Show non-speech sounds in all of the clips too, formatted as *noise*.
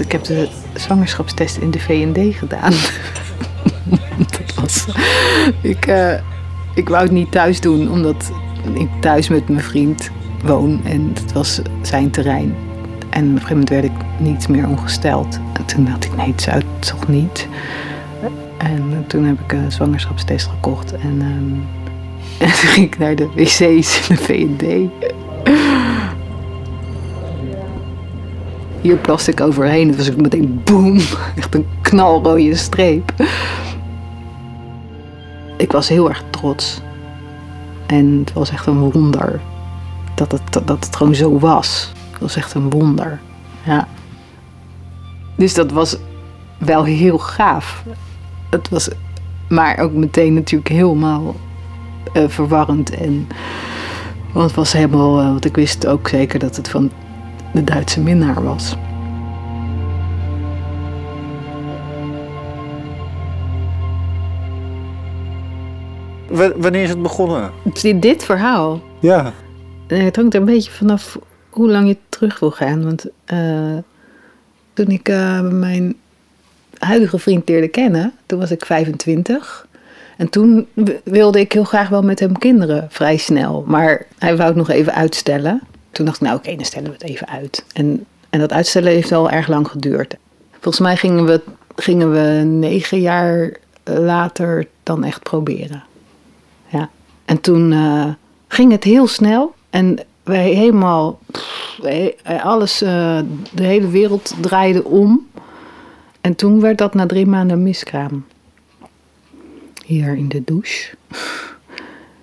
Ik heb de zwangerschapstest in de V&D gedaan. *laughs* dat was... Ik, eh, ik wou het niet thuis doen, omdat ik thuis met mijn vriend woon. En het was zijn terrein. En op een gegeven moment werd ik niet meer ongesteld. En toen dacht ik, nee, het zou toch niet. En toen heb ik een zwangerschapstest gekocht. En, ehm, *laughs* en toen ging ik naar de wc's in de V&D. Hier plaste ik overheen. Het was meteen boem. *laughs* Echt een knalrode streep. Ik was heel erg trots. En het was echt een wonder dat het, dat het gewoon zo was. Het was echt een wonder. Ja. Dus dat was wel heel gaaf. Het was, maar ook meteen natuurlijk helemaal uh, verwarrend. En, want het was helemaal, uh, want ik wist ook zeker dat het van de Duitse minnaar was. wanneer is het begonnen? Dit verhaal? Ja. Het hangt er een beetje vanaf hoe lang je terug wil gaan. Want uh, toen ik uh, mijn huidige vriend leerde kennen, toen was ik 25. En toen wilde ik heel graag wel met hem kinderen, vrij snel. Maar hij wou het nog even uitstellen. Toen dacht ik, nou oké, dan stellen we het even uit. En, en dat uitstellen heeft wel erg lang geduurd. Volgens mij gingen we, gingen we negen jaar later dan echt proberen. Ja. En toen uh, ging het heel snel. En wij helemaal, alles, uh, de hele wereld draaide om. En toen werd dat na drie maanden miskraam. Hier in de douche. *laughs*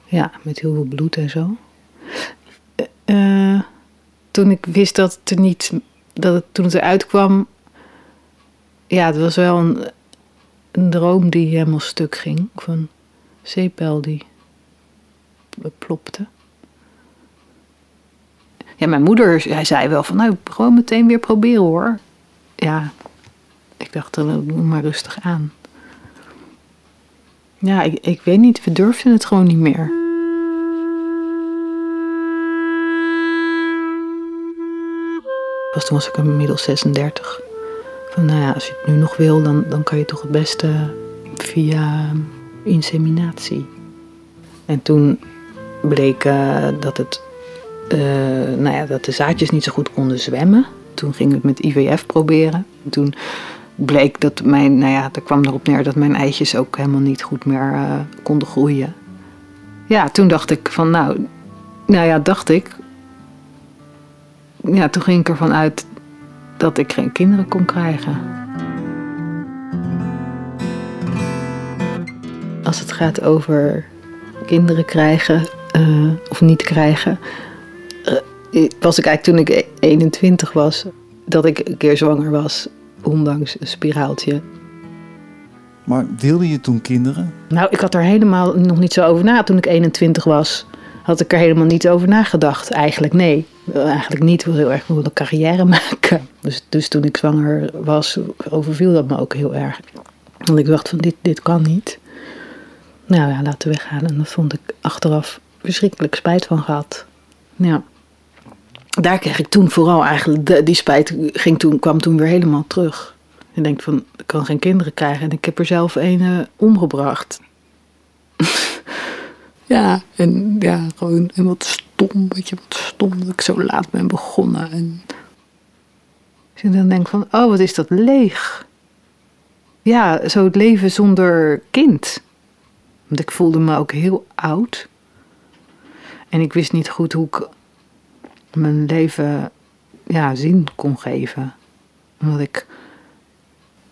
Ja, met heel veel bloed en zo. Toen ik wist dat het er niet, dat het, toen het eruit kwam, ja, het was wel een, een droom die helemaal stuk ging. Van zeepbel die plopte. Ja, mijn moeder hij zei wel van, nou, gewoon meteen weer proberen hoor. Ja, ik dacht, doe maar rustig aan. Ja, ik, ik weet niet, we durfden het gewoon niet meer. Was, toen was ik inmiddels 36. Van, nou ja, als je het nu nog wil, dan, dan kan je toch het beste via inseminatie. En toen bleek uh, dat, het, uh, nou ja, dat de zaadjes niet zo goed konden zwemmen. Toen ging ik het met IVF proberen. toen bleek dat mijn, nou ja, er kwam erop neer dat mijn eitjes ook helemaal niet goed meer uh, konden groeien. Ja, toen dacht ik van nou, nou ja, dacht ik. Ja, toen ging ik ervan uit dat ik geen kinderen kon krijgen. Als het gaat over kinderen krijgen uh, of niet krijgen, uh, was ik eigenlijk toen ik 21 was, dat ik een keer zwanger was ondanks een spiraaltje. Maar wilde je toen kinderen? Nou, ik had er helemaal nog niet zo over na toen ik 21 was. Had ik er helemaal niet over nagedacht. Eigenlijk nee. Eigenlijk niet. Ik wil heel erg een carrière *laughs* maken. Dus, dus toen ik zwanger was, overviel dat me ook heel erg. Want ik dacht van dit, dit kan niet. Nou ja, laten we weggaan. En dat vond ik achteraf verschrikkelijk spijt van gehad. Ja daar kreeg ik toen vooral eigenlijk, die spijt ging toen, kwam toen weer helemaal terug. Je denkt van, ik kan geen kinderen krijgen en ik heb er zelf een uh, omgebracht. *laughs* ja, en ja, gewoon, en wat stom, weet je, wat stom dat ik zo laat ben begonnen. En als je dan denkt van, oh, wat is dat leeg. Ja, zo het leven zonder kind. Want ik voelde me ook heel oud. En ik wist niet goed hoe ik mijn leven ja, zin kon geven. Omdat ik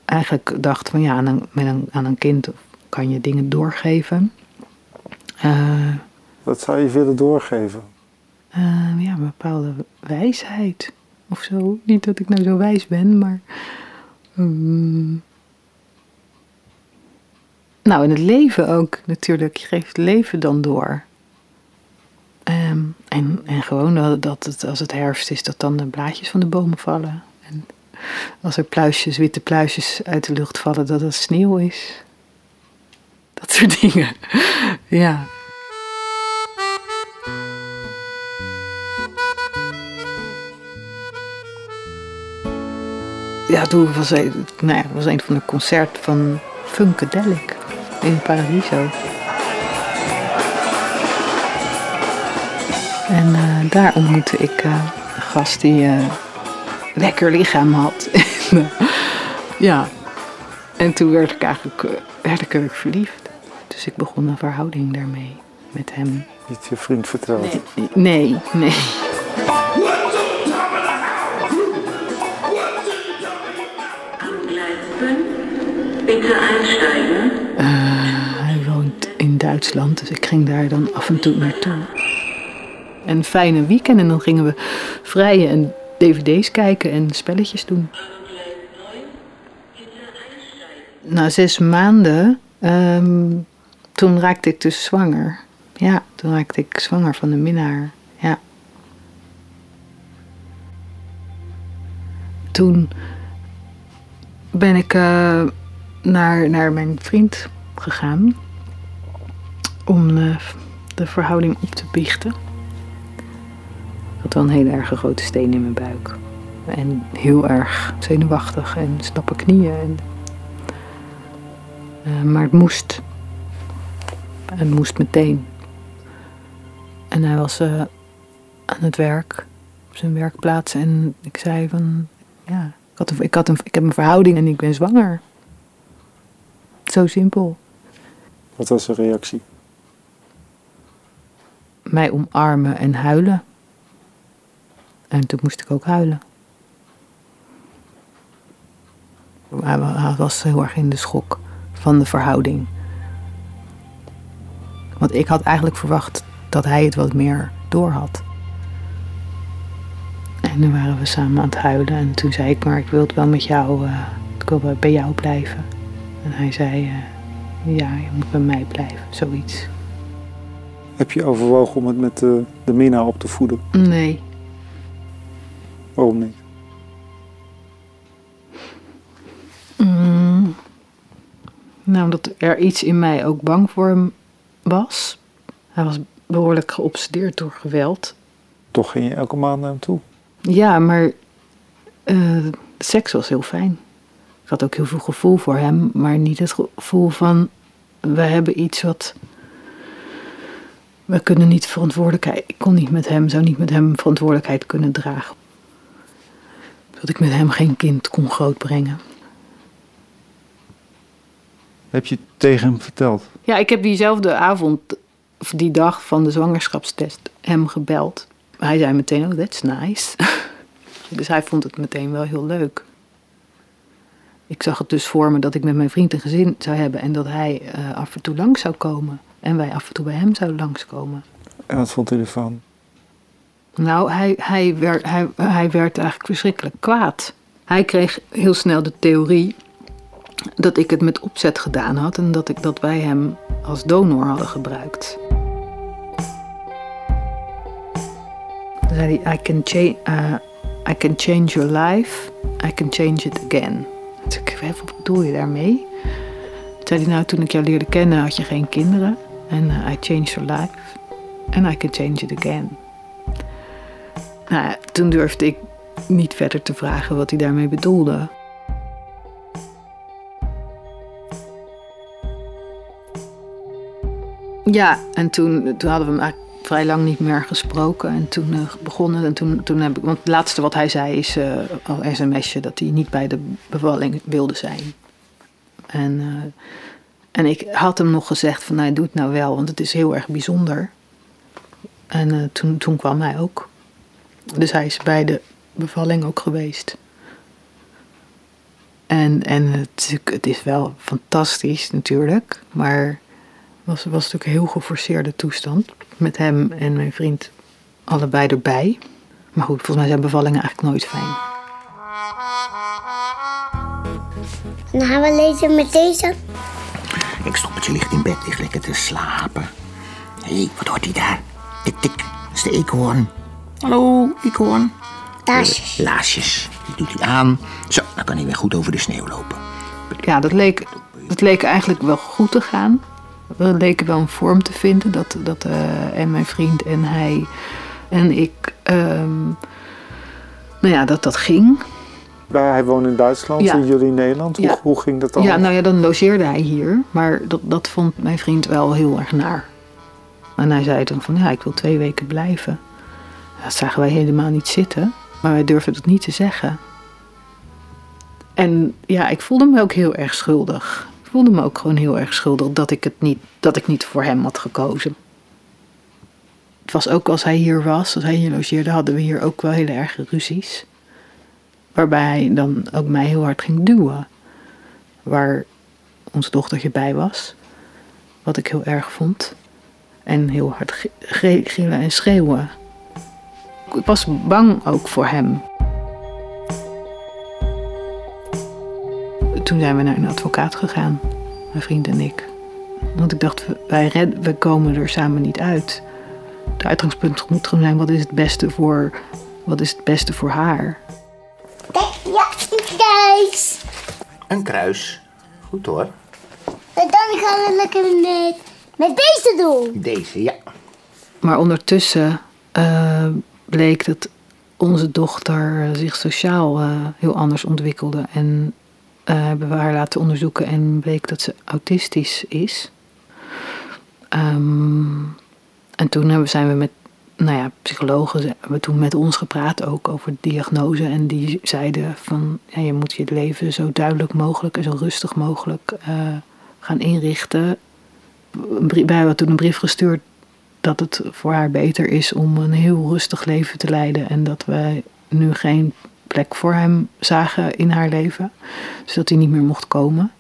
eigenlijk dacht van ja, aan met een, aan een kind kan je dingen doorgeven. Wat zou je willen doorgeven? Uh, ja, een bepaalde wijsheid of zo. Niet dat ik nou zo wijs ben, maar. Um, nou, in het leven ook natuurlijk. Je geeft het leven dan door. Um, en, en gewoon dat, dat het, als het herfst is, dat dan de blaadjes van de bomen vallen. En als er pluisjes, witte pluisjes uit de lucht vallen, dat het sneeuw is. Dat soort dingen. ja. ja, toen was, hij, nou ja, was een van de concert van Funkadelic in Paradiso. En uh, daar ontmoette ik uh, een gast die uh, lekker lichaam had. *laughs* ja, en toen werd ik eigenlijk werd ik erg verliefd. Dus ik begon een verhouding daarmee met hem. Niet je vriend verteld? Nee, nee. nee. Bitte einsteigen. Uh, hij woont in Duitsland, dus ik ging daar dan af en toe naartoe. Een fijne weekend en dan gingen we vrijen en dvd's kijken en spelletjes doen. Na zes maanden, um, toen raakte ik dus zwanger. Ja, toen raakte ik zwanger van de minnaar. Ja. Toen ben ik uh, naar, naar mijn vriend gegaan om uh, de verhouding op te biechten. Ik had wel een hele erg grote steen in mijn buik. En heel erg zenuwachtig en stappen knieën. En, uh, maar het moest. Het moest meteen. En hij was uh, aan het werk, op zijn werkplaats. En ik zei van, ja, ik, had een, ik, had een, ik heb een verhouding en ik ben zwanger. Zo simpel. Wat was zijn reactie? Mij omarmen en huilen. En toen moest ik ook huilen. Hij was heel erg in de schok van de verhouding. Want ik had eigenlijk verwacht dat hij het wat meer door had. En nu waren we samen aan het huilen en toen zei ik maar ik wil het wel met jou, uh, ik wil bij jou blijven. En hij zei uh, ja, je moet bij mij blijven, zoiets. Heb je overwogen om het met de, de Mina op te voeden? Nee. Waarom niet? Mm, nou, omdat er iets in mij ook bang voor hem was. Hij was behoorlijk geobsedeerd door geweld. Toch ging je elke maand naar hem toe? Ja, maar uh, seks was heel fijn. Ik had ook heel veel gevoel voor hem, maar niet het gevoel van we hebben iets wat. We kunnen niet verantwoordelijkheid. Ik kon niet met hem, zou niet met hem verantwoordelijkheid kunnen dragen. Dat ik met hem geen kind kon grootbrengen. Heb je tegen hem verteld? Ja, ik heb diezelfde avond, of die dag van de zwangerschapstest, hem gebeld. Hij zei meteen, oh, that's nice. *laughs* dus hij vond het meteen wel heel leuk. Ik zag het dus voor me dat ik met mijn vriend een gezin zou hebben en dat hij uh, af en toe langs zou komen. En wij af en toe bij hem zouden langskomen. En wat vond u ervan? Nou, hij, hij, werd, hij, hij werd eigenlijk verschrikkelijk kwaad. Hij kreeg heel snel de theorie dat ik het met opzet gedaan had en dat, ik, dat wij hem als donor hadden gebruikt. Toen zei hij, I can, cha uh, I can change your life, I can change it again. Toen ik, wat bedoel je daarmee? Toen zei hij, nou toen ik jou leerde kennen had je geen kinderen. En uh, I changed your life and I can change it again. Nou, toen durfde ik niet verder te vragen wat hij daarmee bedoelde. Ja, en toen, toen hadden we hem eigenlijk vrij lang niet meer gesproken. En toen uh, begonnen. En toen, toen heb ik. Want het laatste wat hij zei is uh, al sms'je dat hij niet bij de bevalling wilde zijn. En, uh, en ik had hem nog gezegd van nou doe het nou wel, want het is heel erg bijzonder. En toen, toen kwam hij ook. Dus hij is bij de bevalling ook geweest. En, en het is wel fantastisch natuurlijk, maar was, was natuurlijk een heel geforceerde toestand. Met hem en mijn vriend allebei erbij. Maar goed, volgens mij zijn bevallingen eigenlijk nooit fijn. Dan gaan we lezen met deze. Ik stop het, je ligt in bed, ligt lekker te slapen. Hé, hey, wat hoort hij daar? Tik, tik, dat is de eekhoorn. Hallo, eekhoorn. Laasjes. Uh, laasjes, die doet hij aan. Zo, dan kan hij weer goed over de sneeuw lopen. Ja, dat leek, dat leek eigenlijk wel goed te gaan. We leken wel een vorm te vinden. Dat, dat, uh, en mijn vriend en hij en ik. Um, nou ja, dat dat ging. hij woonde in Duitsland Ja. en jullie in Nederland. Hoe, Ja. hoe ging dat dan? Ja, nou ja, dan logeerde hij hier. Maar dat, dat vond mijn vriend wel heel erg naar. En hij zei toen van, ja, ik wil twee weken blijven. Dat zagen wij helemaal niet zitten. Maar wij durfden het niet te zeggen. En ja, ik voelde me ook heel erg schuldig. Voelde me ook gewoon heel erg schuldig dat ik, het niet, dat ik niet voor hem had gekozen. Het was ook als hij hier was, als hij hier logeerde, hadden we hier ook wel hele erge ruzies. Waarbij hij dan ook mij heel hard ging duwen waar ons dochtertje bij was. Wat ik heel erg vond. En heel hard gillen en schreeuwen. Ik was bang ook voor hem. Toen zijn we naar een advocaat gegaan, mijn vriend en ik. Want ik dacht, wij red, we komen er samen niet uit. Het uitgangspunt moet gewoon zijn, wat is het beste voor, wat is het beste voor haar? Kijk, ja, kijk. Een kruis. Goed hoor. En dan gaan we lekker met, met deze doen. Deze, ja. Maar ondertussen eh, bleek dat onze dochter zich sociaal eh, heel anders ontwikkelde. En eh, hebben we haar laten onderzoeken en bleek dat ze autistisch is. Ehm, en toen hebben, zijn we met nou ja, psychologen hebben toen met ons gepraat ook over diagnose. En die zeiden van ja, je moet je leven zo duidelijk mogelijk en zo rustig mogelijk eh, gaan inrichten. Wij hebben toen een brief gestuurd dat het voor haar beter is om een heel rustig leven te leiden. En dat wij nu geen plek voor hem zagen in haar leven. Dus dat hij niet meer mocht komen.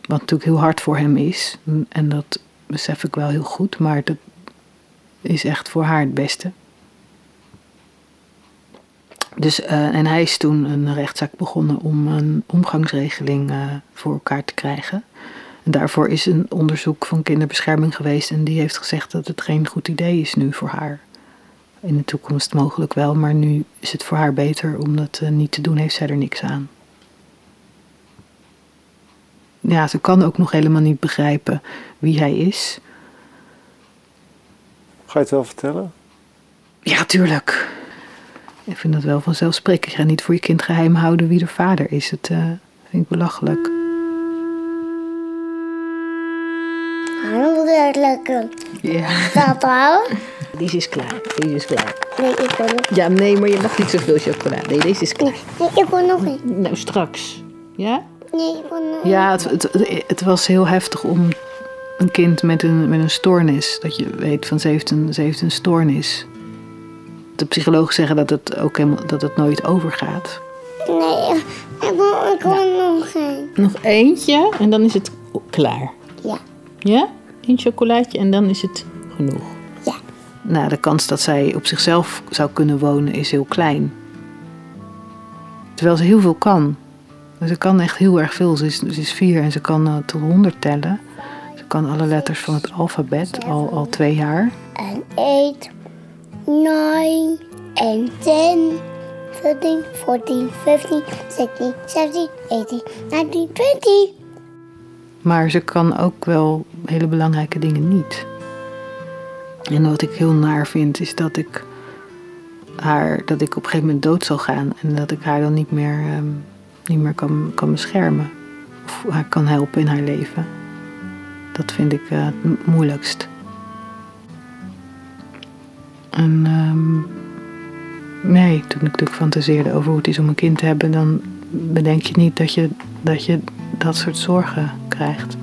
Wat natuurlijk heel hard voor hem is. En dat besef ik wel heel goed. Maar dat is echt voor haar het beste. Dus, eh, en hij is toen een rechtszaak begonnen om een omgangsregeling eh, voor elkaar te krijgen. En daarvoor is een onderzoek van kinderbescherming geweest en die heeft gezegd dat het geen goed idee is nu voor haar. In de toekomst mogelijk wel, maar nu is het voor haar beter om dat eh, niet te doen, heeft zij er niks aan. Ja, ze kan ook nog helemaal niet begrijpen wie hij is. Ga je het wel vertellen? Ja, tuurlijk. Ik vind dat wel vanzelfsprekend. Je gaat niet voor je kind geheim houden wie de vader is. Het eh, vind ik belachelijk. Ja. Dat? *laughs* Deze is klaar. Deze is klaar. Nee, ik wil nog. Ja, nee, maar je mag niet zoveel chocola. Nee, deze is klaar. Nee, ik wil nog een. Nou, straks. Ja? Nee, ik wil nog Ja, het, het, het was heel heftig om een kind met een, met een stoornis, dat je weet van ze heeft een, ze heeft een stoornis. De psychologen zeggen dat het ook helemaal, dat het nooit overgaat. Nee, ik wil, ik wil nog een. Nog eentje en dan is het klaar. Ja. Ja? Eén chocolaatje en dan is het genoeg. Nou, de kans dat zij op zichzelf zou kunnen wonen is heel klein. Terwijl ze heel veel kan. Ze kan echt heel erg veel. Ze is, ze is vier en ze kan eh, tot honderd tellen. Ze kan alle letters van het alfabet al, al twee jaar. En 8, 9, en 10, 13, 14, 15, 16, 17, 18, 19, 20. Maar ze kan ook wel hele belangrijke dingen niet. En wat ik heel naar vind is dat ik haar, dat ik op een gegeven moment dood zal gaan en dat ik haar dan niet meer, ehm, niet meer kan, kan beschermen. Of haar kan helpen in haar leven. Dat vind ik eh, het moeilijkst. En ehm, nee, toen ik natuurlijk fantaseerde over hoe het is om een kind te hebben, dan bedenk je niet dat je dat, je dat soort zorgen krijgt.